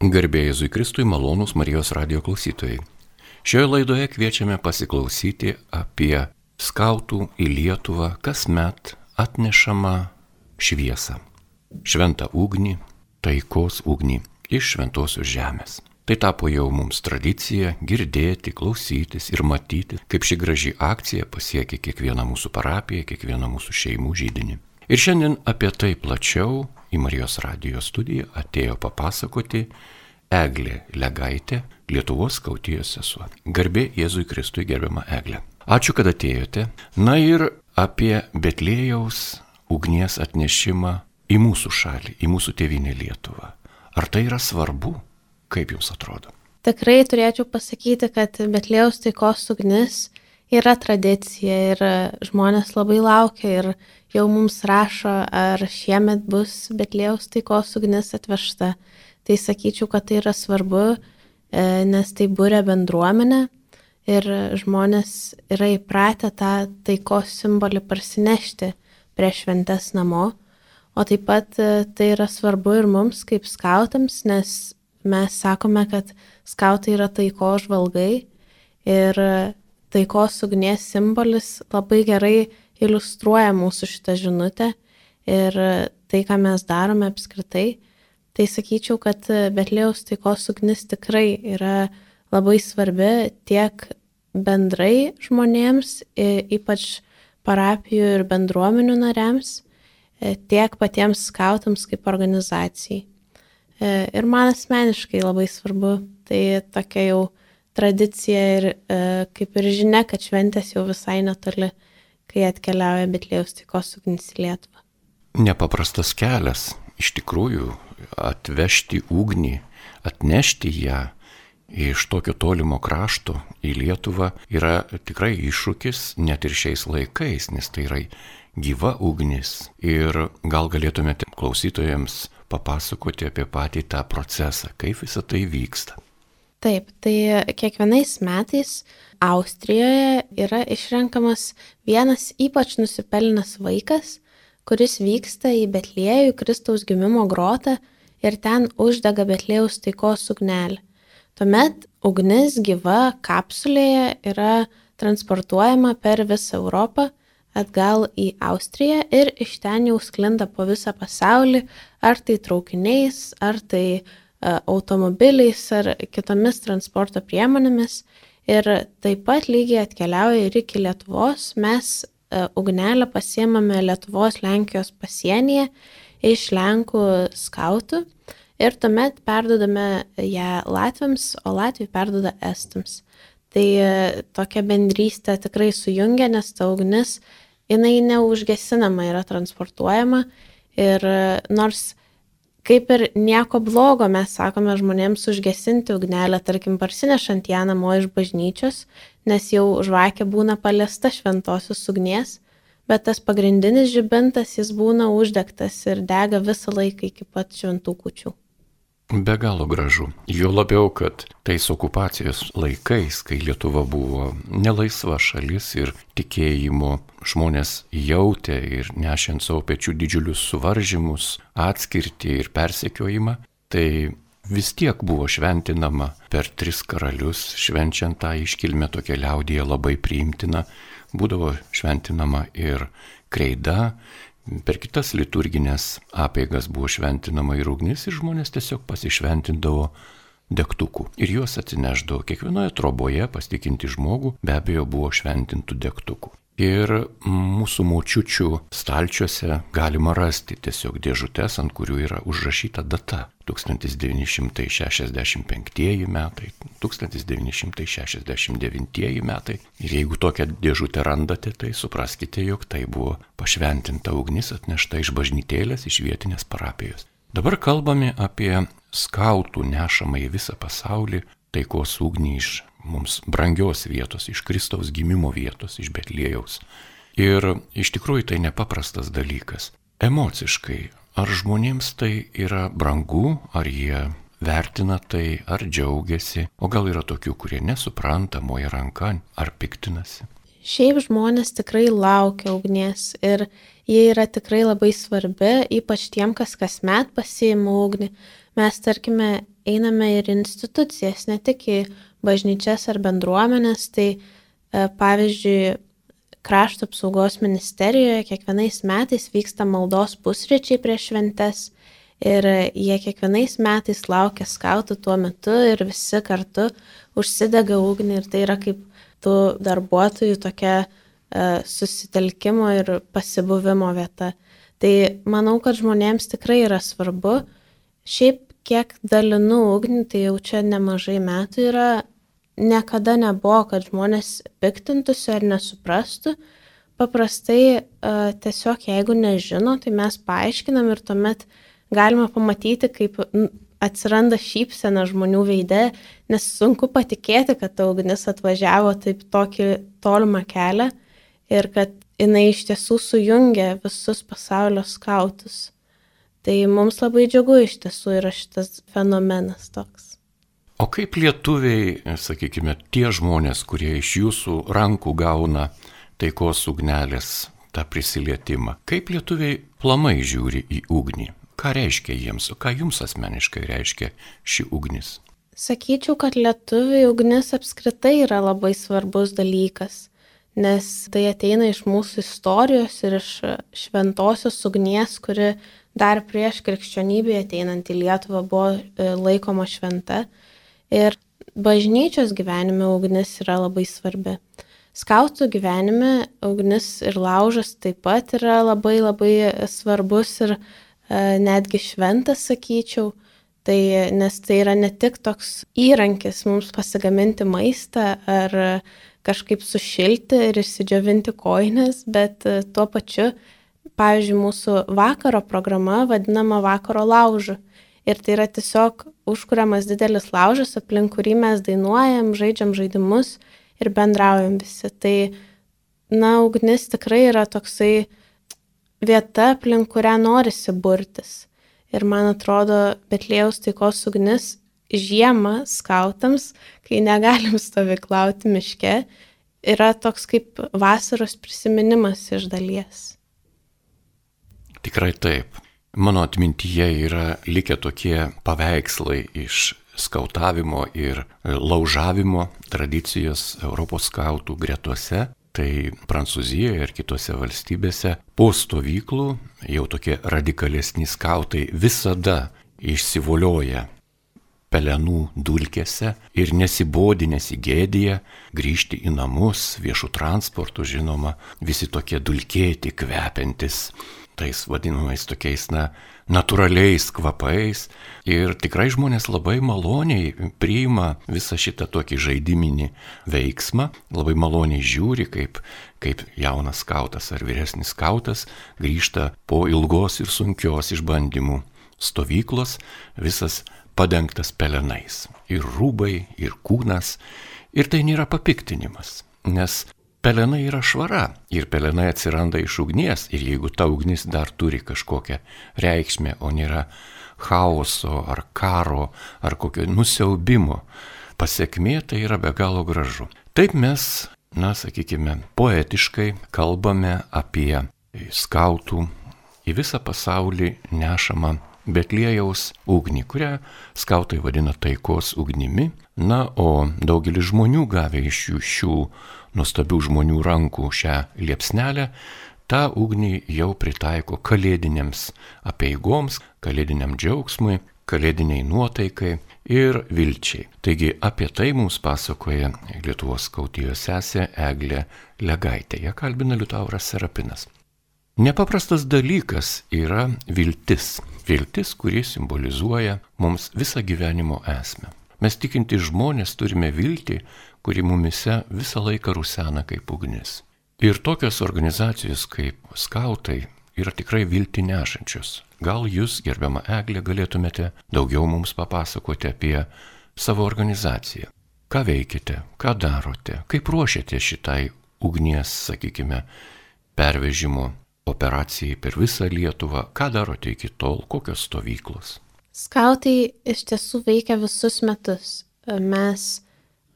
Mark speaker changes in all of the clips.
Speaker 1: Garbėjai Jėzui Kristui malonūs Marijos radio klausytojai. Šioje laidoje kviečiame pasiklausyti apie skautų į Lietuvą kasmet atnešamą šviesą. Šventą ugnį, taikos ugnį iš šventosios žemės. Tai tapo jau mums tradicija girdėti, klausytis ir matyti, kaip ši graži akcija pasiekia kiekvieną mūsų parapiją, kiekvieną mūsų šeimų žydinį. Ir šiandien apie tai plačiau į Marijos radijos studiją atėjo papasakoti Eglė Legaitė, Lietuvos skautijos sesuo. Garbė Jėzui Kristui gerbiama Eglė. Ačiū, kad atėjote. Na ir apie Betlėjaus ugnies atnešimą į mūsų šalį, į mūsų tėvynę Lietuvą. Ar tai yra svarbu? Kaip jums atrodo?
Speaker 2: Tikrai turėčiau pasakyti, kad Betlėjaus taikos ugnis yra tradicija ir žmonės labai laukia ir jau mums rašo, ar šiemet bus Betlėjaus taikos ugnis atvežta. Tai sakyčiau, kad tai yra svarbu, e, nes tai būrė bendruomenę ir žmonės yra įpratę tą taikos simbolį parsinešti prie šventes namo. O taip pat e, tai yra svarbu ir mums kaip skautams, nes mes sakome, kad skautai yra taikos žvalgai ir taikos ugnies simbolis labai gerai iliustruoja mūsų šitą žinutę ir tai, ką mes darome apskritai. Tai sakyčiau, kad Betlėjaus taikos ugnis tikrai yra labai svarbi tiek bendrai žmonėms, ypač parapijų ir bendruomenių nariams, tiek patiems skautams kaip organizacijai. Ir man asmeniškai labai svarbu, tai tokia jau tradicija ir kaip ir žinia, kad šventės jau visai netoli kai atkeliauja Betlėjaus taikos ugnis į Lietuvą.
Speaker 1: Nepaprastas kelias, iš tikrųjų, atvežti ugnį, atnešti ją iš tokio tolimo krašto į Lietuvą yra tikrai iššūkis net ir šiais laikais, nes tai yra gyva ugnis. Ir gal galėtumėte klausytojams papasakoti apie patį tą procesą, kaip visa tai vyksta.
Speaker 2: Taip, tai kiekvienais metais Austrijoje yra išrenkamas vienas ypač nusipelnęs vaikas, kuris vyksta į Betliejų Kristaus gimimo grotą ir ten uždega Betlėjaus taikos ugnelį. Tuomet ugnis gyva kapsulėje yra transportuojama per visą Europą atgal į Austriją ir iš ten jau sklinda po visą pasaulį, ar tai traukiniais, ar tai uh, automobiliais, ar kitomis transporto priemonėmis ir taip pat lygiai atkeliauja ir iki Lietuvos. Mes e, ugnelę pasiemame Lietuvos Lenkijos pasienyje iš Lenkų skautų ir tuomet perdodame ją Latviams, o Latvijai perdoda Estams. Tai e, tokia bendrystė tikrai sujungia, nes ta ugnis, jinai neužgesinama yra transportuojama ir e, nors kaip ir nieko blogo mes sakome žmonėms užgesinti ugnelę, tarkim, parsinešant ją namo iš bažnyčios, nes jau žvakė būna paliesta šventosios ugnies, bet tas pagrindinis žibintas jis būna uždegtas ir dega visą laiką iki pat šventų kučių.
Speaker 1: Be galo gražu. Jo labiau, kad tais okupacijos laikais, kai Lietuva buvo nelaisva šalis ir tikėjimo žmonės jautė ir nešiant savo pečių didžiulius suvaržymus, atskirtį ir persekiojimą, tai vis tiek buvo šventinama per tris karalius, švenčiant tą iškilmę tokia liaudėje labai priimtina, būdavo šventinama ir kreida, Per kitas liturginės apeigas buvo šventinama ir ugnis ir žmonės tiesiog pasišventindavo degtukų. Ir juos atsineždavo kiekvienoje troboje pasitikinti žmogų, be abejo buvo šventintų degtukų. Ir mūsų močiučių stalčiuose galima rasti tiesiog dėžutes, ant kurių yra užrašyta data. 1965 metai, 1969 metai. Ir jeigu tokią dėžutę randate, tai supraskite, jog tai buvo pašventinta ugnis atnešta iš bažnytėlės, iš vietinės parapijos. Dabar kalbame apie skautų nešamą į visą pasaulį taikos ugnį iš mums brangios vietos, iš Kristaus gimimo vietos, iš Betlėjaus. Ir iš tikrųjų tai nepaprastas dalykas. Emociškai, ar žmonėms tai yra brangu, ar jie vertina tai, ar džiaugiasi, o gal yra tokių, kurie nesupranta, moja ranka, ar piktinasi.
Speaker 2: Šiaip žmonės tikrai laukia ugnies ir jie yra tikrai labai svarbi, ypač tiem, kas kasmet pasiima ugnį. Mes, tarkime, einame ir institucijas, ne tik į bažnyčias ar bendruomenės, tai e, pavyzdžiui, krašto apsaugos ministerijoje kiekvienais metais vyksta maldos pusryčiai prieš šventes ir jie kiekvienais metais laukia skautų tuo metu ir visi kartu užsidega ugnį ir tai yra kaip tų darbuotojų tokia e, susitelkimo ir pasibuvimo vieta. Tai manau, kad žmonėms tikrai yra svarbu. Šiaip kiek dalinu ugnį, tai jau čia nemažai metų yra niekada nebuvo, kad žmonės piktintųsi ar nesuprastų. Paprastai uh, tiesiog jeigu nežino, tai mes paaiškinam ir tuomet galima pamatyti, kaip atsiranda šypsena žmonių veide, nes sunku patikėti, kad ta ugnis atvažiavo taip tokį tolimą kelią ir kad jinai iš tiesų sujungia visus pasaulio skautus. Tai mums labai džiugu iš tiesų yra šitas fenomenas toks.
Speaker 1: O kaip lietuviai, sakykime, tie žmonės, kurie iš jūsų rankų gauna taikos ugnelės tą prisilietimą, kaip lietuviai plamai žiūri į ugnį? Ką reiškia jiems, ką jums asmeniškai reiškia ši ugnis?
Speaker 2: Sakyčiau, kad lietuviai ugnis apskritai yra labai svarbus dalykas, nes tai ateina iš mūsų istorijos ir iš šventosios ugnies, kuri dar prieš krikščionybę ateinant į Lietuvą buvo e, laikoma šventa Ir bažnyčios gyvenime ugnis yra labai svarbi. Skautų gyvenime ugnis ir laužas taip pat yra labai labai svarbus ir e, netgi šventas, sakyčiau. Tai, nes tai yra ne tik toks įrankis mums pasigaminti maistą ar kažkaip sušilti ir įsidžiovinti koinės, bet e, tuo pačiu, pavyzdžiui, mūsų vakaro programa vadinama vakaro laužu. Ir tai yra tiesiog užkuriamas didelis laužas, aplink kurį mes dainuojam, žaidžiam žaidimus ir bendraujam visi. Tai, na, ugnis tikrai yra toksai vieta, aplink kurią norisi burtis. Ir man atrodo, Betlėjaus taikos ugnis žiemą skautams, kai negalim stovyklauti miške, yra toks kaip vasaros prisiminimas iš dalies.
Speaker 1: Tikrai taip. Mano atmintyje yra likę tokie paveikslai iš skautavimo ir laužavimo tradicijos Europos skautų gretuose. Tai Prancūzijoje ir kitose valstybėse po stovyklų jau tokie radikalesni skautai visada išsivolioja pelenų dulkėse ir nesibodi, nesigėdėja grįžti į namus, viešų transportų, žinoma, visi tokie dulkėti, kvepiantis tais vadinamais tokiais, na, natūraliais kvapais. Ir tikrai žmonės labai maloniai priima visą šitą tokį žaidiminį veiksmą, labai maloniai žiūri, kaip, kaip jaunas skautas ar vyresnis skautas grįžta po ilgos ir sunkios išbandymų stovyklos, visas padengtas pelenais. Ir rūbai, ir kūnas. Ir tai nėra papiktinimas, nes pelenai yra švara ir pelenai atsiranda iš ugnies ir jeigu ta ugnis dar turi kažkokią reikšmę, o nėra chaoso ar karo ar kokio nusiaubimo, pasiekmė tai yra be galo gražu. Taip mes, na, sakykime, poetiškai kalbame apie skautų į visą pasaulį nešamą Betlėjaus ugnį, kurią skautai vadina taikos ugnimi. Na, o daugelis žmonių gavę iš jų šių nuostabių žmonių rankų šią liepsnelę, tą ugnį jau pritaiko kalėdinėms apieigoms, kalėdiniam džiaugsmui, kalėdiniai nuotaikai ir vilčiai. Taigi apie tai mums pasakoja Lietuvos skautijos sesė Eglė Legaitė. Ją kalbina Liutauras Serapinas. Nepaprastas dalykas yra viltis. Viltis, kuri simbolizuoja mums visą gyvenimo esmę. Mes tikinti žmonės turime viltį, kuri mumise visą laiką rusena kaip ugnis. Ir tokios organizacijos kaip skautai yra tikrai vilti nešančios. Gal jūs, gerbiama Eglė, galėtumėte daugiau mums papasakoti apie savo organizaciją. Ką veikite, ką darote, kaip ruošiate šitai ugnies, sakykime, pervežimo operacijai per visą Lietuvą, ką darote iki tol, kokios stovyklos.
Speaker 2: Skautai iš tiesų veikia visus metus. Mes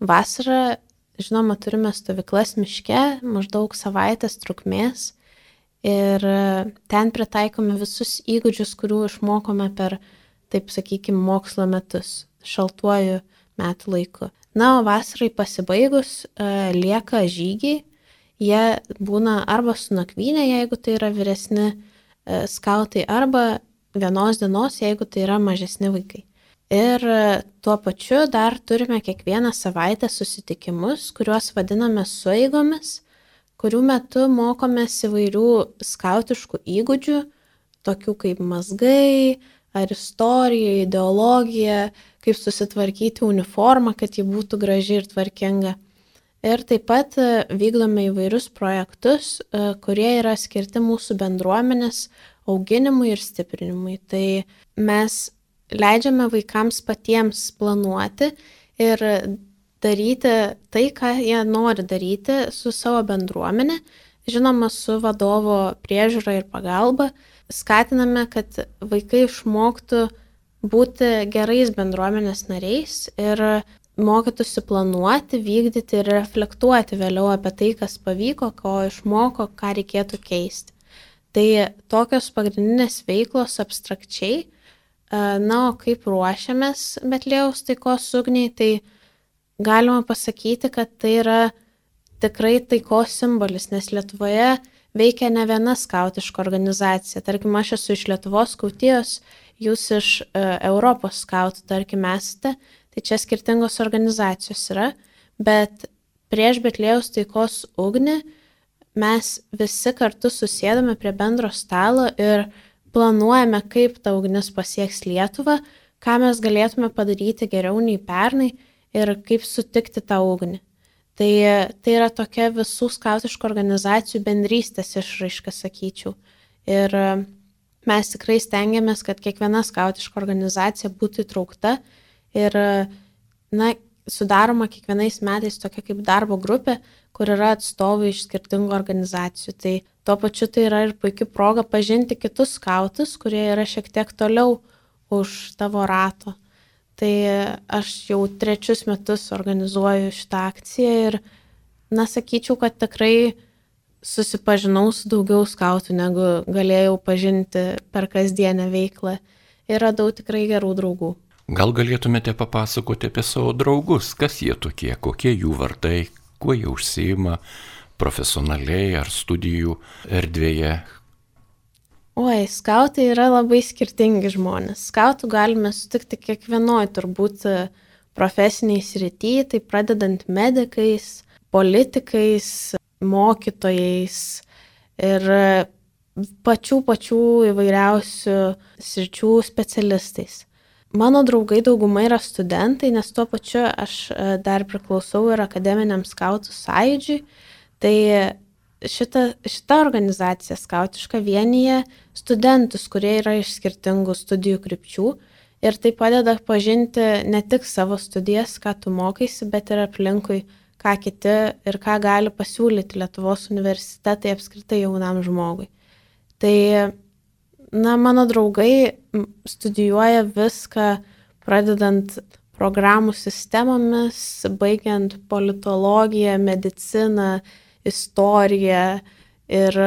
Speaker 2: vasarą, žinoma, turime stovyklas miške, maždaug savaitės trukmės ir ten pritaikome visus įgūdžius, kurių išmokome per, taip sakykime, mokslo metus. šaltuoju metų laiku. Na, o vasarai pasibaigus e, lieka žygiai. Jie būna arba su nakvynė, jeigu tai yra vyresni e, skautai, arba vienos dienos, jeigu tai yra mažesni vaikai. Ir e, tuo pačiu dar turime kiekvieną savaitę susitikimus, kuriuos vadiname sueigomis, kurių metu mokomės įvairių skautiškų įgūdžių, tokių kaip mazgai, ar istorija, ideologija, kaip susitvarkyti uniformą, kad ji būtų graži ir tvarkinga. Ir taip pat e, vykdome įvairius projektus, e, kurie yra skirti mūsų bendruomenės auginimui ir stiprinimui. Tai mes leidžiame vaikams patiems planuoti ir daryti tai, ką jie nori daryti su savo bendruomenė, žinoma, su vadovo priežiūra ir pagalba. Skatiname, kad vaikai išmoktų būti gerais bendruomenės nariais ir mokytųsi planuoti, vykdyti ir reflektuoti vėliau apie tai, kas pavyko, ko išmoko, ką reikėtų keisti. Tai tokios pagrindinės veiklos abstrakčiai. Na, o kaip ruošiamės Betlėjaus taikos ugniai, tai galima pasakyti, kad tai yra tikrai taikos simbolis, nes Lietuvoje veikia ne viena skautiška organizacija. Tarkim, aš esu iš Lietuvos skautijos jūs iš uh, Europos skautų, tarkim, esate, tai čia skirtingos organizacijos yra, bet prieš Betlėjaus taikos ugnį mes visi kartu susėdame prie bendro stalo ir planuojame, kaip ta ugnis pasieks Lietuvą, ką mes galėtume padaryti geriau nei pernai ir kaip sutikti tą ugnį. Tai, tai yra tokia visų skautiškų organizacijų bendrystės išraiška, sakyčiau. Ir uh, mes tikrai stengiamės, kad kiekviena skautiška organizacija būtų įtraukta ir, na, sudaroma kiekvienais metais tokia kaip darbo grupė, kur yra atstovai iš skirtingų organizacijų. Tai tuo pačiu tai yra ir puikia proga pažinti kitus skautus, kurie yra šiek tiek toliau už tavo rato. Tai aš jau trečius metus organizuoju šitą akciją ir, na, sakyčiau, kad tikrai susipažinau su daugiau skautų, negu galėjau pažinti per kasdienę veiklą ir radau tikrai gerų draugų.
Speaker 1: Gal galėtumėte papasakoti apie savo draugus, kas jie tokie, kokie jų vardai, kuo jie užsima profesionaliai ar studijų erdvėje?
Speaker 2: Oi, skautai yra labai skirtingi žmonės. Skautų galime sutikti kiekvienoj turbūt profesiniai srity, tai pradedant medikais, politikais, mokytojais ir pačių pačių įvairiausių sričių specialistais. Mano draugai dauguma yra studentai, nes tuo pačiu aš e, dar priklausau ir akademiniam skautų sąjūdžiui. Tai šita, šita organizacija skautiška vienyje studentus, kurie yra iš skirtingų studijų krypčių ir tai padeda pažinti ne tik savo studijas, ką tu mokaisi, bet ir aplinkui ką kiti ir ką gali pasiūlyti Lietuvos universitetai apskritai jaunam žmogui. Tai, na, mano draugai studijuoja viską, pradedant programų sistemomis, baigiant politologiją, mediciną, istoriją ir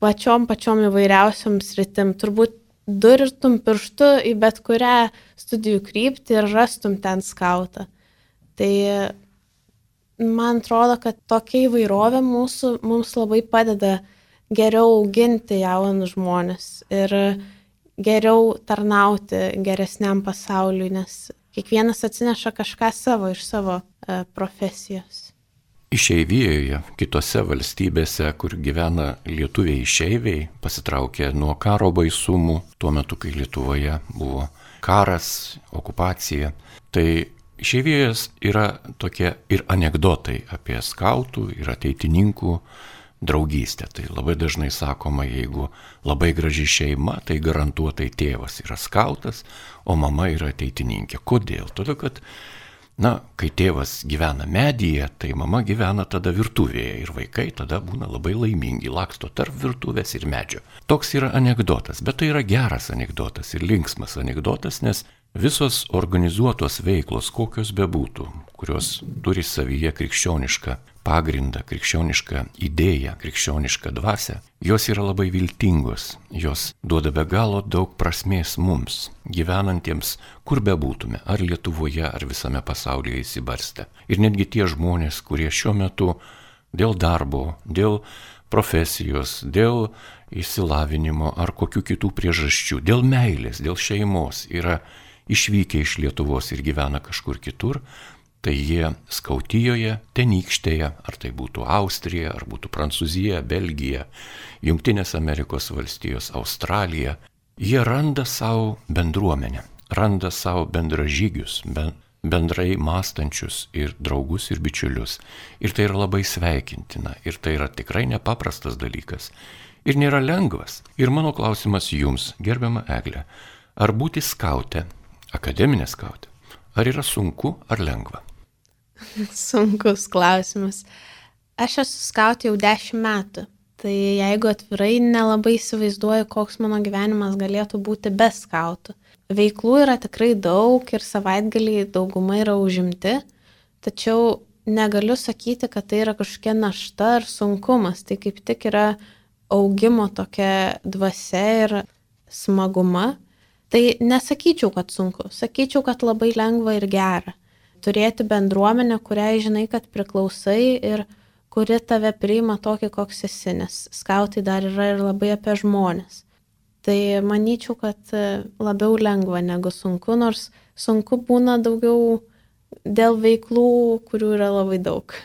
Speaker 2: pačiom pačiom įvairiausiam sritim. Turbūt durtum pirštu į bet kurią studijų kryptį ir rastum ten skautą. Tai man atrodo, kad tokia įvairovė mūsų, mums labai padeda geriau auginti jaunus žmonės ir geriau tarnauti geresniam pasauliui, nes kiekvienas atsineša kažką savo iš savo e, profesijos.
Speaker 1: Išeivijoje, kitose valstybėse, kur gyvena lietuviai išeiviai, pasitraukė nuo karo baisumų, tuo metu, kai Lietuvoje buvo karas, okupacija, tai Išeivijos yra tokie ir anegdotai apie skautų ir ateitininkų draugystę. Tai labai dažnai sakoma, jeigu labai graži šeima, tai garantuotai tėvas yra skautas, o mama yra ateitininkė. Kodėl? Todėl, kad, na, kai tėvas gyvena medyje, tai mama gyvena tada virtuvėje ir vaikai tada būna labai laimingi, laksto tarp virtuvės ir medžio. Toks yra anegdotas, bet tai yra geras anegdotas ir linksmas anegdotas, nes Visos organizuotos veiklos, kokios bebūtų, kurios turi savyje krikščionišką pagrindą, krikščionišką idėją, krikščionišką dvasę, jos yra labai viltingos, jos duoda be galo daug prasmės mums, gyvenantiems kur bebūtume, ar Lietuvoje, ar visame pasaulyje įsibarstę. Ir netgi tie žmonės, kurie šiuo metu dėl darbo, dėl profesijos, dėl išsilavinimo ar kokių kitų priežasčių, dėl meilės, dėl šeimos yra išvykę iš Lietuvos ir gyvena kažkur kitur, tai jie Skautijoje, Tenykštėje, ar tai būtų Austrija, ar būtų Prancūzija, Belgija, Junktinės Amerikos valstijos, Australija, jie randa savo bendruomenę, randa savo bendražygius, bendrai mąstančius ir draugus ir bičiulius. Ir tai yra labai sveikintina, ir tai yra tikrai nepaprastas dalykas. Ir nėra lengvas. Ir mano klausimas jums, gerbiama Eglė, ar būti skautė, akademinė skautė, ar yra sunku ar lengva?
Speaker 2: Sunkus klausimas. Aš esu skautė jau dešimt metų. Tai jeigu atvirai nelabai įsivaizduoju, koks mano gyvenimas galėtų būti be skautų. Veiklų yra tikrai daug ir savaitgaliai dauguma yra užimti, tačiau negaliu sakyti, kad tai yra kažkokia našta ar sunkumas. Tai kaip tik yra augimo tokia dvasia ir smaguma. Tai nesakyčiau, kad sunku, sakyčiau, kad labai lengva ir gera turėti bendruomenę, kuriai žinai, kad priklausai ir kuri tave priima tokį, koks esi, nes skautai dar yra ir labai apie žmonės. Tai manyčiau, kad e, labiau lengva negu sunku, nors sunku būna daugiau dėl veiklų, kurių yra labai daug.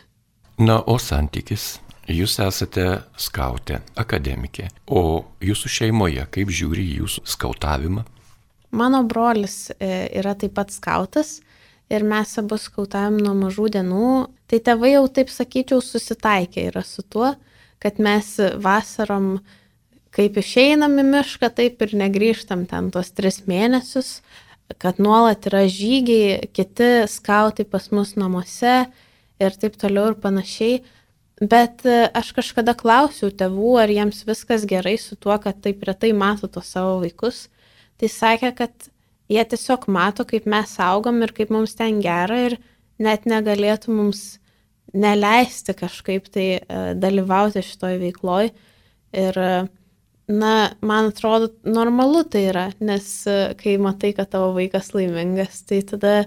Speaker 1: Na, o santykis Jūs esate skautė, akademikė, o jūsų šeimoje kaip žiūri jūsų skautavimą?
Speaker 2: Mano brolis e, yra taip pat skautas, ir mes abu skautavom nuo mažų dienų, tai tėvai jau taip sakyčiau susitaikė yra su tuo, kad mes vasarom kaip išeinam į mišką, taip ir negrįžtam ten tuos tris mėnesius, kad nuolat yra žygiai, kiti skautai pas mus namuose ir taip toliau ir panašiai. Bet aš kažkada klausiau tėvų, ar jiems viskas gerai su tuo, kad taip retai mato tos savo vaikus. Tai sakė, kad jie tiesiog mato, kaip mes augam ir kaip mums ten gera ir net negalėtų mums neleisti kažkaip tai uh, dalyvauti šitoj veikloj. Ir, uh, na, man atrodo, normalu tai yra, nes uh, kai matai, kad tavo vaikas laimingas, tai tada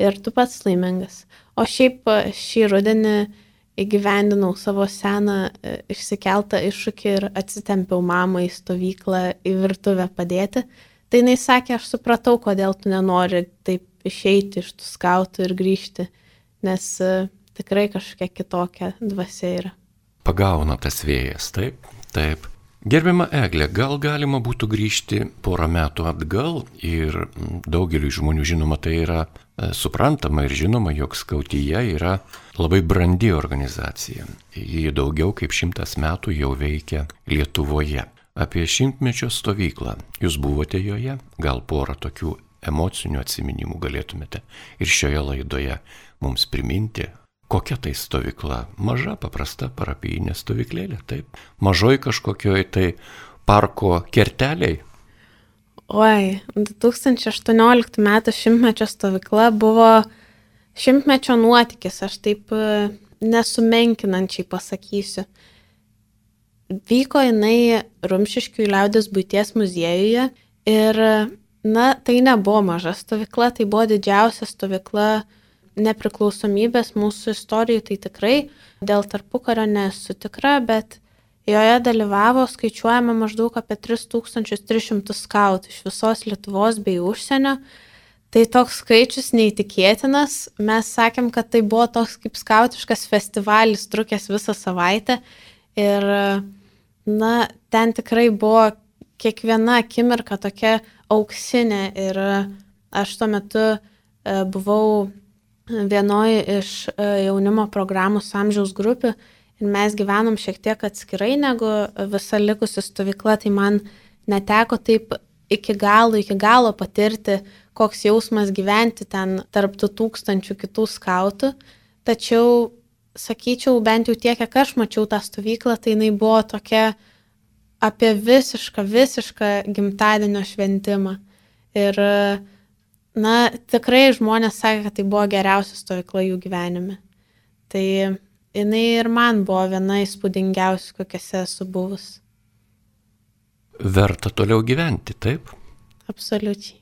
Speaker 2: ir tu pats laimingas. O šiaip šį rudenį įgyvendinau savo seną išsikeltą iššūkį ir atsitempiau mamą į stovyklą į virtuvę padėti. Tai jinai sakė, aš supratau, kodėl tu nenori taip išeiti iš tų skautų ir grįžti, nes uh, tikrai kažkokia kitokia dvasia yra.
Speaker 1: Pagauna tas vėjas, taip, taip. Gerbiama Eglė, gal galima būtų grįžti porą metų atgal ir daugeliu žmonių žinoma tai yra e, suprantama ir žinoma, jog skautyje yra labai brandi organizacija. Ji daugiau kaip šimtas metų jau veikia Lietuvoje apie šimtmečio stovyklą. Jūs buvote joje, gal porą tokių emocinių atsiminimų galėtumėte ir šioje laidoje mums priminti, kokia tai stovykla. Maža, paprasta parapijinė stovyklėlė, taip. Mažoj kažkokioj tai parko kerteliai.
Speaker 2: Oi, 2018 m. šimtmečio stovykla buvo šimtmečio nuotykis, aš taip e, nesumenkinančiai pasakysiu. Vyko jinai Rumšiškių liaudės būties muziejuje ir, na, tai nebuvo maža stovykla, tai buvo didžiausia stovykla nepriklausomybės mūsų istorijų, tai tikrai dėl tarpukario nesu tikra, bet joje dalyvavo skaičiuojama maždaug apie 3300 skautų iš visos Lietuvos bei užsienio. Tai toks skaičius neįtikėtinas. Mes sakėm, kad tai buvo toks kaip skautiškas festivalis, trukęs visą savaitę. Ir na, ten tikrai buvo kiekviena akimirka tokia auksinė ir aš tuo metu e, buvau vienoje iš e, jaunimo programų su amžiaus grupių ir mes gyvenom šiek tiek atskirai negu visa likusi stovykla, tai man neteko taip iki galo, iki galo patirti, koks jausmas gyventi ten tarp tų tūkstančių kitų skautų, tačiau sakyčiau, bent jau tiek, kiek aš mačiau tą stovyklą, tai jinai buvo tokia apie visišką, visišką gimtadienio šventimą. Ir Na, tikrai žmonės sakė, kad tai buvo geriausia stovykla jų gyvenime. Tai jinai ir man buvo viena įspūdingiausių, kokiuose esu buvus.
Speaker 1: Verta toliau gyventi, taip?
Speaker 2: Absoliučiai.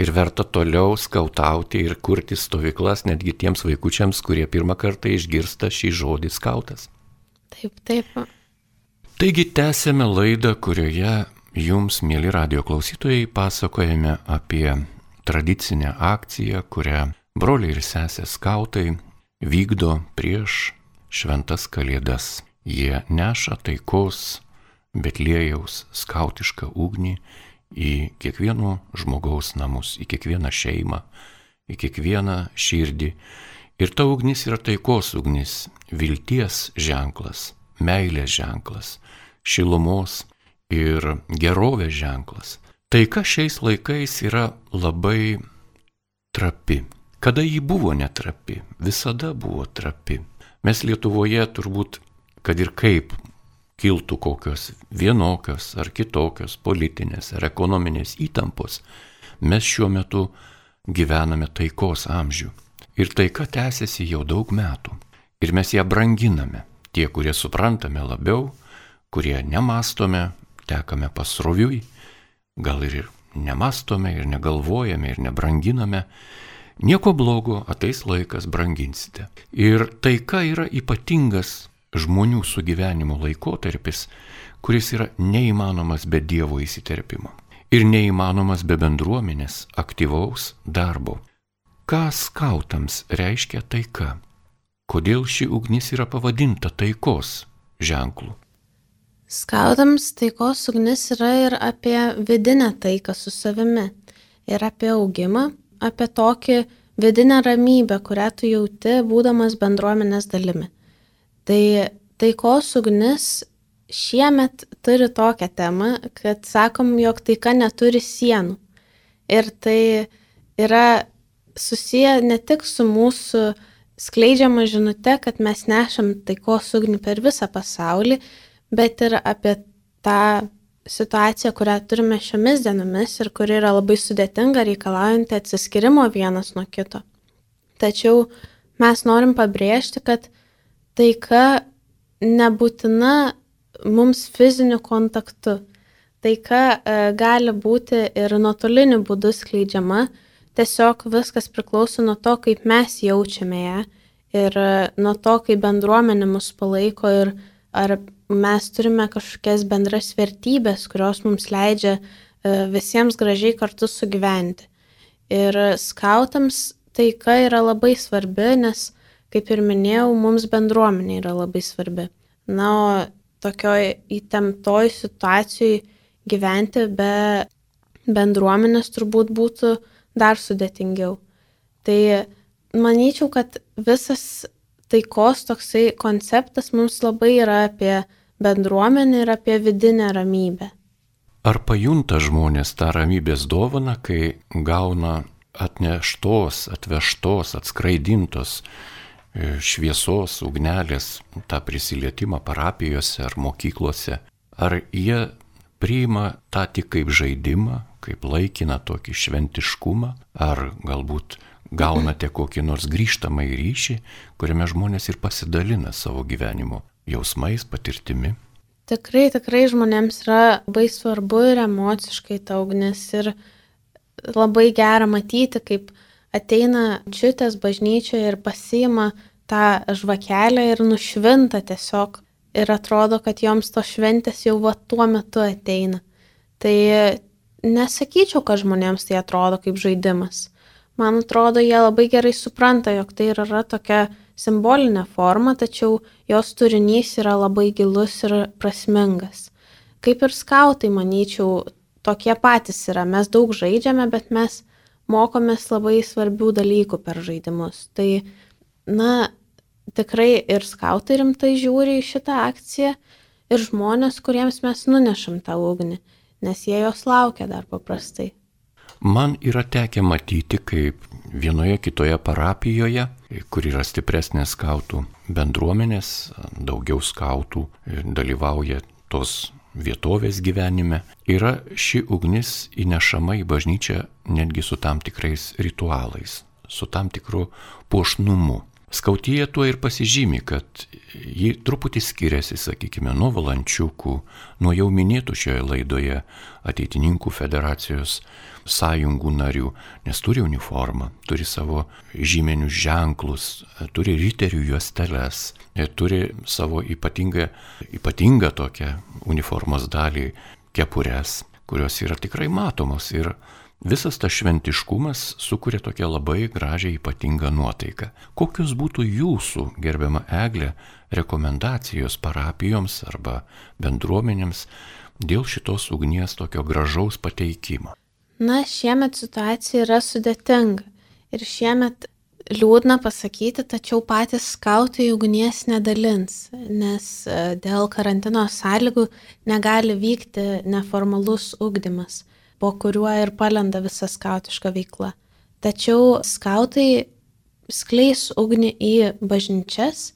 Speaker 1: Ir verta toliau skautauti ir kurti stovyklas netgi tiems vaikučiams, kurie pirmą kartą išgirsta šį žodį skautas.
Speaker 2: Taip, taip.
Speaker 1: Taigi tęsėme laidą, kurioje jums, mėly radio klausytojai, pasakojame apie tradicinę akciją, kurią broliai ir sesės skautai vykdo prieš šventas kalėdas. Jie neša taikos Betlėjaus skautišką ugnį į kiekvieno žmogaus namus, į kiekvieną šeimą, į kiekvieną širdį. Ir ta ugnis yra taikos ugnis, vilties ženklas, meilės ženklas, šilumos ir gerovės ženklas. Taika šiais laikais yra labai trapi. Kada ji buvo netrapi? Visada buvo trapi. Mes Lietuvoje turbūt, kad ir kaip kiltų kokios vienokios ar kitokios politinės ar ekonominės įtampos, mes šiuo metu gyvename taikos amžių. Ir taika tęsiasi jau daug metų. Ir mes ją branginame. Tie, kurie suprantame labiau, kurie nemastome, tekame pasroviui, gal ir nemastome ir negalvojame ir nebranginame, Nieko blogo, ateis laikas, branginsite. Ir taika yra ypatingas žmonių sugyvenimo laikotarpis, kuris yra neįmanomas be Dievo įsiterpimo. Ir neįmanomas be bendruomenės aktyvaus darbo. Ką skautams reiškia taika? Kodėl ši ugnis yra pavadinta taikos ženklu?
Speaker 2: Skautams taikos ugnis yra ir apie vidinę taiką su savimi, ir apie augimą, apie tokį vidinę ramybę, kurią tu jauti, būdamas bendruomenės dalimi. Tai taikos ugnis šiemet turi tokią temą, kad sakom, jog taika neturi sienų. Ir tai yra susiję ne tik su mūsų skleidžiama žinute, kad mes nešam taikos ugnį per visą pasaulį, bet ir apie tą situacija, kurią turime šiomis dienomis ir kuri yra labai sudėtinga, reikalaujanti atsiskirimo vienas nuo kito. Tačiau mes norim pabrėžti, kad taika nebūtina mums fiziniu kontaktu. Taika e, gali būti ir nuotoliniu būdu skleidžiama, tiesiog viskas priklauso nuo to, kaip mes jaučiame ją ir e, nuo to, kaip bendruomenė mus palaiko ir ar mes turime kažkokias bendras vertybės, kurios mums leidžia e, visiems gražiai kartu sugyventi. Ir skautams taika yra labai svarbi, nes, kaip ir minėjau, mums bendruomenė yra labai svarbi. Na, o tokioj įtemptoj situacijoj gyventi be bendruomenės turbūt būtų dar sudėtingiau. Tai manyčiau, kad visas taikos toksai konceptas mums labai yra apie bendruomenę ir apie vidinę ramybę.
Speaker 1: Ar pajunta žmonės tą ramybės dovaną, kai gauna atneštos, atvežtos, atskraidintos šviesos, ugnelės, tą prisilietimą parapijose ar mokyklose? Ar jie priima tą tik kaip žaidimą, kaip laikiną tokį šventiškumą, ar galbūt gaunate kokį nors grįžtamą į ryšį, kuriame žmonės ir pasidalina savo gyvenimu jausmais, patirtimi.
Speaker 2: Tikrai, tikrai žmonėms yra labai svarbu ir emociškai ta ugnis ir labai gera matyti, kaip ateina čiutės bažnyčioje ir pasiima tą žvakelę ir nušvinta tiesiog ir atrodo, kad joms to šventės jau va tuo metu ateina. Tai nesakyčiau, kad žmonėms tai atrodo kaip žaidimas. Man atrodo, jie labai gerai supranta, jog tai yra tokia simbolinė forma, tačiau jos turinys yra labai gilus ir prasmingas. Kaip ir skautai, manyčiau, tokie patys yra. Mes daug žaidžiame, bet mes mokomės labai svarbių dalykų per žaidimus. Tai, na, tikrai ir skautai rimtai žiūri į šitą akciją ir žmonės, kuriems mes nunešam tą ugnį, nes jie jos laukia dar paprastai.
Speaker 1: Man yra tekę matyti, kaip vienoje kitoje parapijoje, kur yra stipresnės skautų bendruomenės, daugiau skautų dalyvauja tos vietovės gyvenime, yra ši ugnis įnešama į bažnyčią netgi su tam tikrais ritualais, su tam tikru puošnumu. Skautyje tuo ir pasižymi, kad ji truputį skiriasi, sakykime, nuo valančiukų, nuo jau minėtų šioje laidoje ateitininkų federacijos sąjungų narių, nes turi uniformą, turi savo žymenius ženklus, turi riterių juosteles, turi savo ypatingą, ypatingą tokią uniformos dalį kepures, kurios yra tikrai matomos ir Visas tas šventiškumas sukuria tokią labai gražią ypatingą nuotaiką. Kokios būtų jūsų, gerbiama Eglė, rekomendacijos parapijoms arba bendruomenėms dėl šitos ugnies tokio gražaus pateikimo?
Speaker 2: Na, šiemet situacija yra sudėtinga. Ir šiemet liūdna pasakyti, tačiau patys skautai ugnies nedalins, nes e, dėl karantino sąlygų negali vykti neformalus ugdymas po kuriuo ir palenda visa skautiška veikla. Tačiau skautai skleis ugnį į bažnyčias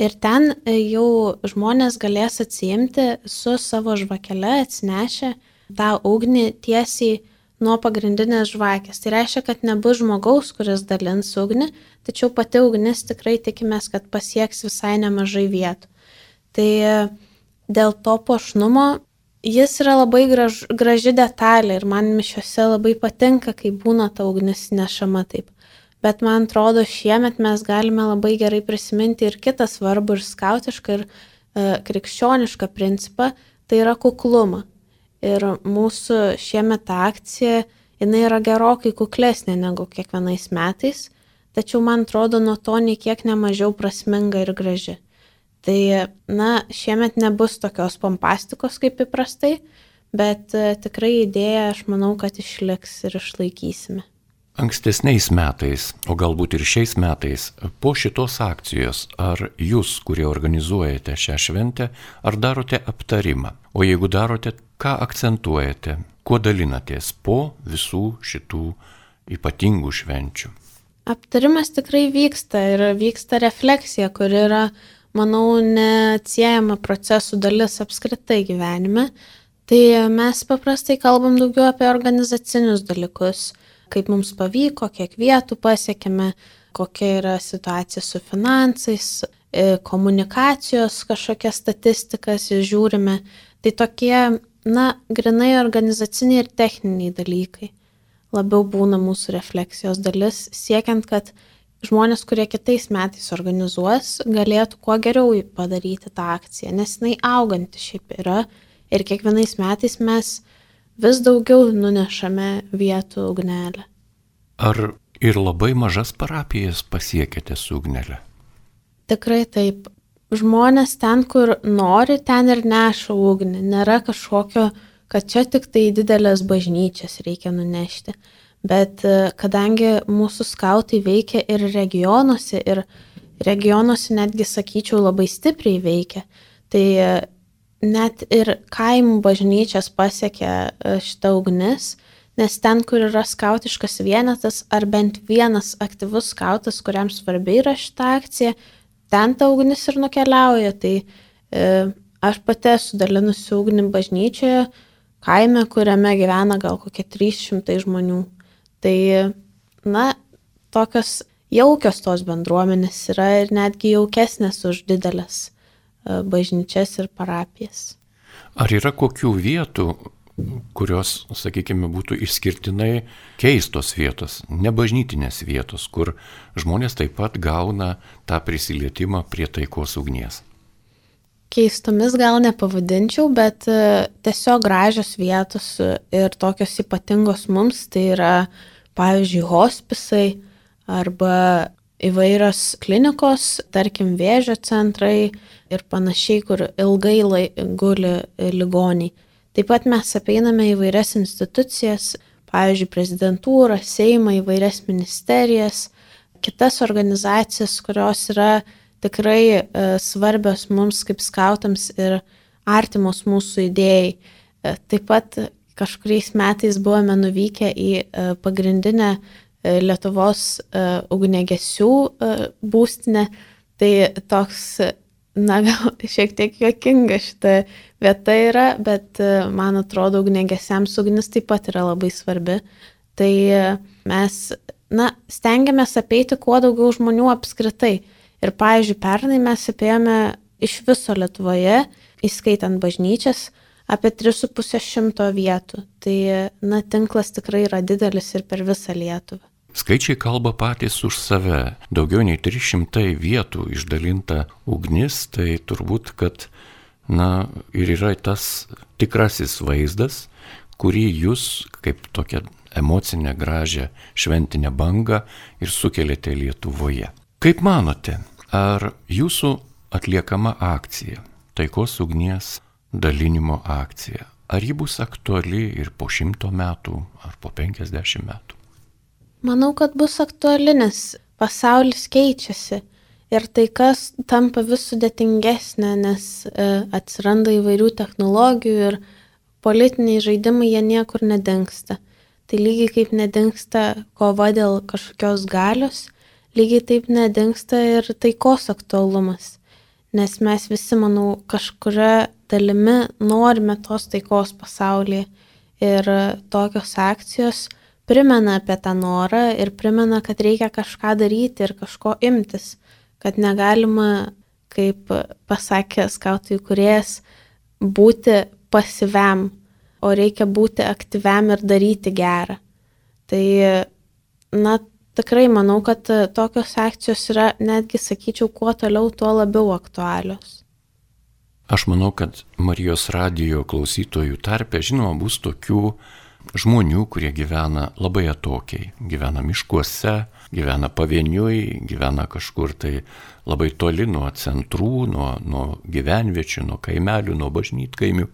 Speaker 2: ir ten e, jau žmonės galės atsiimti su savo žvakele atsinešę tą ugnį tiesiai nuo pagrindinės žvakės. Tai reiškia, kad nebus žmogaus, kuris dalins ugnį, tačiau pati ugnis tikrai tikimės, kad pasieks visai nemažai vietų. Tai e, dėl to pošnumo Jis yra labai graž, graži detalė ir man mišiuose labai patinka, kai būna ta ugnis nešama taip. Bet man atrodo, šiemet mes galime labai gerai prisiminti ir kitą svarbų ir skautišką ir e, krikščionišką principą, tai yra kuklumą. Ir mūsų šiemet ta akcija, jinai yra gerokai kuklesnė negu kiekvienais metais, tačiau man atrodo, nuo to nei kiek nemažiau prasminga ir graži. Tai, na, šiemet nebus tokios pompastikos kaip įprastai, bet e, tikrai idėja, aš manau, kad išliks ir išlaikysime.
Speaker 1: Ankstesniais metais, o galbūt ir šiais metais, po šitos akcijos, ar jūs, kurie organizuojate šią šventę, ar darote aptarimą? O jeigu darote, ką akcentuojate, kuo dalinatės po visų šitų ypatingų švenčių?
Speaker 2: Aptarimas tikrai vyksta ir vyksta refleksija, kur yra manau, neatsiejama procesų dalis apskritai gyvenime. Tai mes paprastai kalbam daugiau apie organizacinius dalykus, kaip mums pavyko, kiek vietų pasiekėme, kokia yra situacija su finansais, e, komunikacijos kažkokias statistikas žiūrime. Tai tokie, na, grinai organizaciniai ir techniniai dalykai labiau būna mūsų refleksijos dalis, siekiant, kad žmonės, kurie kitais metais organizuos, galėtų kuo geriau padaryti tą akciją, nes jinai auganti šiaip yra ir kiekvienais metais mes vis daugiau nunešame vietų ugnelę.
Speaker 1: Ar ir labai mažas parapijas pasiekėte su ugnelė?
Speaker 2: Tikrai taip. Žmonės ten, kur nori, ten ir neša ugnį. Nėra kažkokio, kad čia tik tai didelės bažnyčias reikia nunešti bet e, kadangi mūsų skautai veikia ir regionuose, ir regionuose netgi, sakyčiau, labai stipriai veikia, tai e, net ir kaimų bažnyčias pasiekia e, šitą ugnis, nes ten, kur yra skautiškas vienetas, ar bent vienas aktyvus skautas, kuriam svarbi yra šita akcija, ten ta ugnis ir nukeliauja. Tai e, aš pati esu dalinusi ugnį bažnyčioje, kaime, kuriame gyvena gal kokie 300 žmonių. Tai, na, tokios jaukios tos bendruomenės yra ir netgi jaukesnės už didelės e, bažnyčias ir parapijas.
Speaker 1: Ar yra kokių vietų, kurios, sakykime, būtų išskirtinai keistos vietos, nebažnytinės vietos, kur žmonės taip pat gauna tą prisilietimą prie taikos ugnies?
Speaker 2: Keistomis gal nepavadinčiau, bet e, tiesiog gražios vietos ir tokios ypatingos mums, tai yra pavyzdžiui, hospisai arba įvairios klinikos, tarkim, vėžio centrai ir panašiai, kur ilgai guli ligoniai. Taip pat mes apeiname įvairias institucijas, pavyzdžiui, prezidentūrą, Seimą, įvairias ministerijas, kitas organizacijas, kurios yra tikrai e, svarbios mums kaip skautams ir artimos mūsų idėjai. E, taip pat kažkuriais metais buvome nuvykę į e, pagrindinę Lietuvos ugnegesių būstinę. Tai toks na, gal šiek tiek juokinga šita vieta yra, bet man atrodo, ugnegesiams ugnis taip pat yra labai svarbi. Tai mes, na, stengiamės apeiti kuo daugiau žmonių apskritai. Ir, pavyzdžiui, pernai mes apėjome iš viso Lietuvoje, įskaitant bažnyčias, apie 3,5 šimto vietų. Tai, na, tinklas tikrai yra didelis ir per visą Lietuvą.
Speaker 1: Skaičiai kalba patys už save. Daugiau nei 300 vietų išdalinta ugnis, tai turbūt, kad, na, ir yra tas tikrasis vaizdas, kurį jūs kaip tokią emocinę gražią šventinę bangą ir sukeliate Lietuvoje. Kaip manote, ar jūsų atliekama akcija, taikos ugnies dalinimo akcija, ar ji bus aktuali ir po šimto metų, ar po penkiasdešimt metų?
Speaker 2: Manau, kad bus aktuali, nes pasaulis keičiasi ir tai kas tampa vis sudėtingesnė, nes e, atsiranda įvairių technologijų ir politiniai žaidimai jie niekur nedingsta. Tai lygiai kaip nedingsta kova dėl kažkokios galios, lygiai taip nedingsta ir taikos aktualumas. Nes mes visi, manau, kažkuria dalimi norime tos taikos pasaulyje ir tokios akcijos primena apie tą norą ir primena, kad reikia kažką daryti ir kažko imtis, kad negalima, kaip pasakė skautų įkurėjas, būti pasiviam, o reikia būti aktyviam ir daryti gerą. Tai, na, tikrai manau, kad tokios akcijos yra netgi, sakyčiau, kuo toliau, tuo labiau aktualios.
Speaker 1: Aš manau, kad Marijos radijo klausytojų tarpe, žinoma, bus tokių žmonių, kurie gyvena labai atokiai, gyvena miškuose, gyvena pavieniui, gyvena kažkur tai labai toli nuo centrų, nuo, nuo gyvenviečių, nuo kaimelių, nuo bažnytkaimių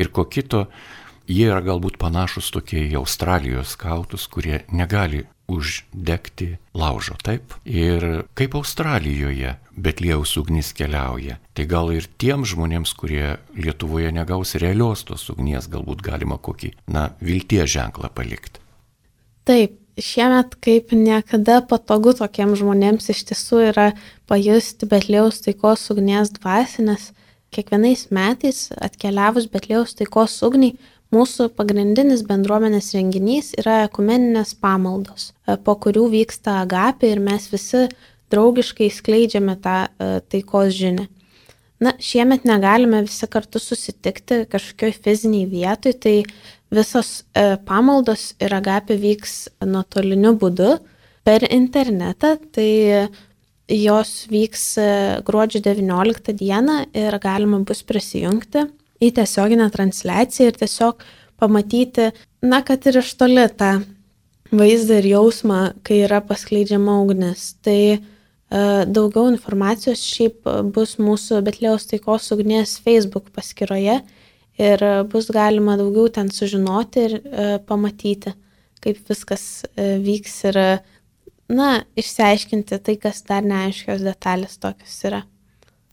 Speaker 1: ir ko kito. Jie yra galbūt panašus tokie į Australijos skautus, kurie negali uždegti laužo, taip? Ir kaip Australijoje Betlėjaus ugnis keliauja, tai gal ir tiems žmonėms, kurie Lietuvoje negaus realios tos ugnies, galbūt galima kokį, na, vilties ženklą palikti.
Speaker 2: Taip, šiemet kaip niekada patogu tokiems žmonėms iš tiesų yra pajusti Betlėjaus taikos ugnies dvasinės. Kiekvienais metais atkeliavus Betlėjaus taikos ugniai Mūsų pagrindinis bendruomenės renginys yra ekumeninės pamaldos, e, po kurių vyksta agapė ir mes visi draugiškai skleidžiame tą e, taikos žinę. Na, šiemet negalime visi kartu susitikti kažkokioj fiziniai vietoj, tai visos e, pamaldos ir agapė vyks nuotoliniu būdu per internetą, tai jos vyks gruodžio 19 dieną ir galima bus prisijungti į tiesioginę transliaciją ir tiesiog pamatyti, na, kad ir iš toli tą vaizdą ir jausmą, kai yra paskleidžiama ugnis. Tai e, daugiau informacijos šiaip bus mūsų Betlėjaus taikos ugnies Facebook paskyroje ir bus galima daugiau ten sužinoti ir e, pamatyti, kaip viskas e, vyks ir, na, išsiaiškinti tai, kas dar neaiškios detalės tokios yra.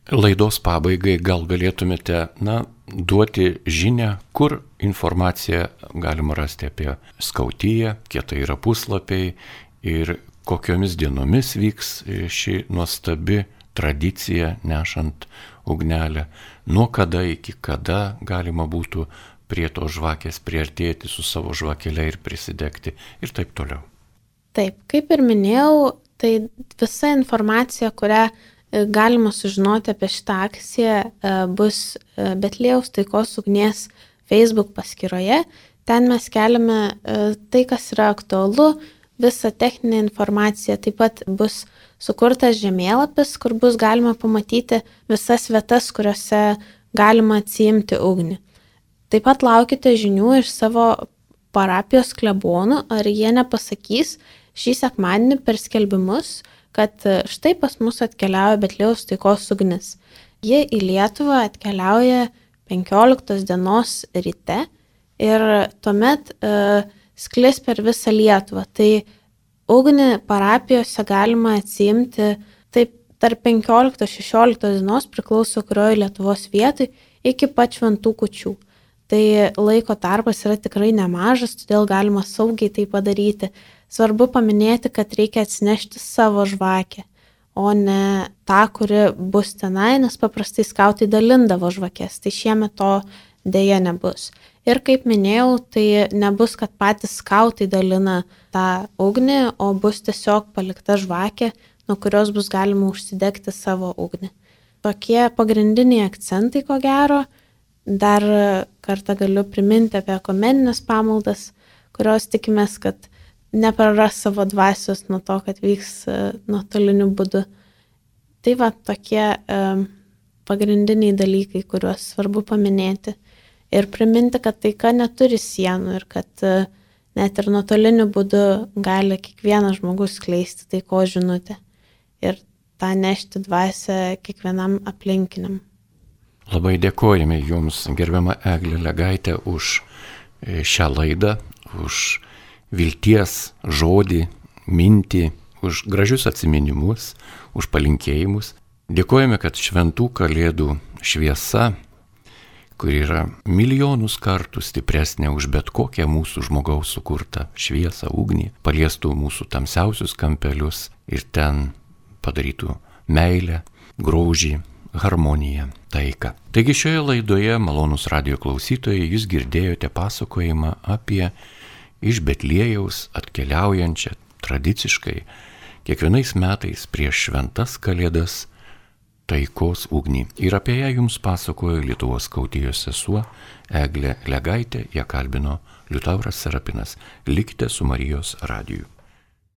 Speaker 1: Laidos pabaigai gal galėtumėte, na, duoti žinę, kur informaciją galima rasti apie skautiją, kiek tai yra puslapiai ir kokiomis dienomis vyks ši nuostabi tradicija nešant ugnelę, nuo kada iki kada galima būtų prie to žvakės priartėti su savo žvakelė ir prisidegti ir taip toliau.
Speaker 2: Taip, kaip ir minėjau, tai visa informacija, kurią E, galima sužinoti apie šitą akciją e, bus e, Betlėjaus taikos ugnies Facebook paskyroje. Ten mes keliame tai, kas yra aktualu, visą techninę informaciją. Taip pat bus sukurtas žemėlapis, kur bus galima pamatyti visas vietas, kuriuose galima atsiimti ugnį. Taip pat laukite žinių iš savo parapijos klebonų, ar jie nepasakys šį sekmadienį per skelbimus, kad e, štai pas mus atkeliauja Betlėjaus taikos ugnis. Ji į Lietuvą atkeliauja 15 dienos ryte ir tuomet uh, sklis per visą Lietuvą. Tai ugnį parapijose galima atsiimti taip tarp 15-16 dienos priklauso kurioje Lietuvos vietoj iki pat šventų kučių. Tai laiko tarpas yra tikrai nemažas, todėl galima saugiai tai padaryti. Svarbu paminėti, kad reikia atsinešti savo žvakę, o ne tą, kuri bus tenai, nes paprastai skautai dalindavo žvakės. Tai šiemet to dėja nebus. Ir kaip minėjau, tai nebus, kad patys skautai dalina tą ugnį, o bus tiesiog palikta žvakė, nuo kurios bus galima užsidegti savo ugnį. Tokie pagrindiniai akcentai, ko gero. Dar kartą galiu priminti apie komeninės pamaldas, kurios tikimės, kad nepraras savo dvasios nuo to, kad vyks e, nuotoliniu būdu. Tai va tokie um, pagrindiniai dalykai, kuriuos svarbu paminėti. Ir priminti, kad taika neturi sienų ir kad uh, net ir nuotoliniu būdu gali kiekvienas žmogus skleisti taiko žinutę. Ir tą nešti dvasę kiekvienam aplinkiniam.
Speaker 1: Labai dėkojame Jums, gerbiama Eglė Legaitė, už šią laidą, už vilties žodį, mintį, už gražius atminimus, už palinkėjimus. Dėkojame, kad šventų kalėdų šviesa, kuri yra milijonus kartų stipresnė už bet kokią mūsų žmogaus sukurtą šviesą, ugnį, paliestų mūsų tamsiausius kampelius ir ten padarytų meilę, grožį, harmoniją, taiką. Taigi šioje laidoje, malonus radio klausytojai, jūs girdėjote pasakojimą apie iš Betlėjaus atkeliaujančią tradiciškai kiekvienais metais prieš šventas kalėdas taikos ugnį. Ir apie ją jums pasakojo Lietuvos skautijos sesuo Eglė Legaitė, ją kalbino Liutauras Serapinas. Likite su Marijos radiju.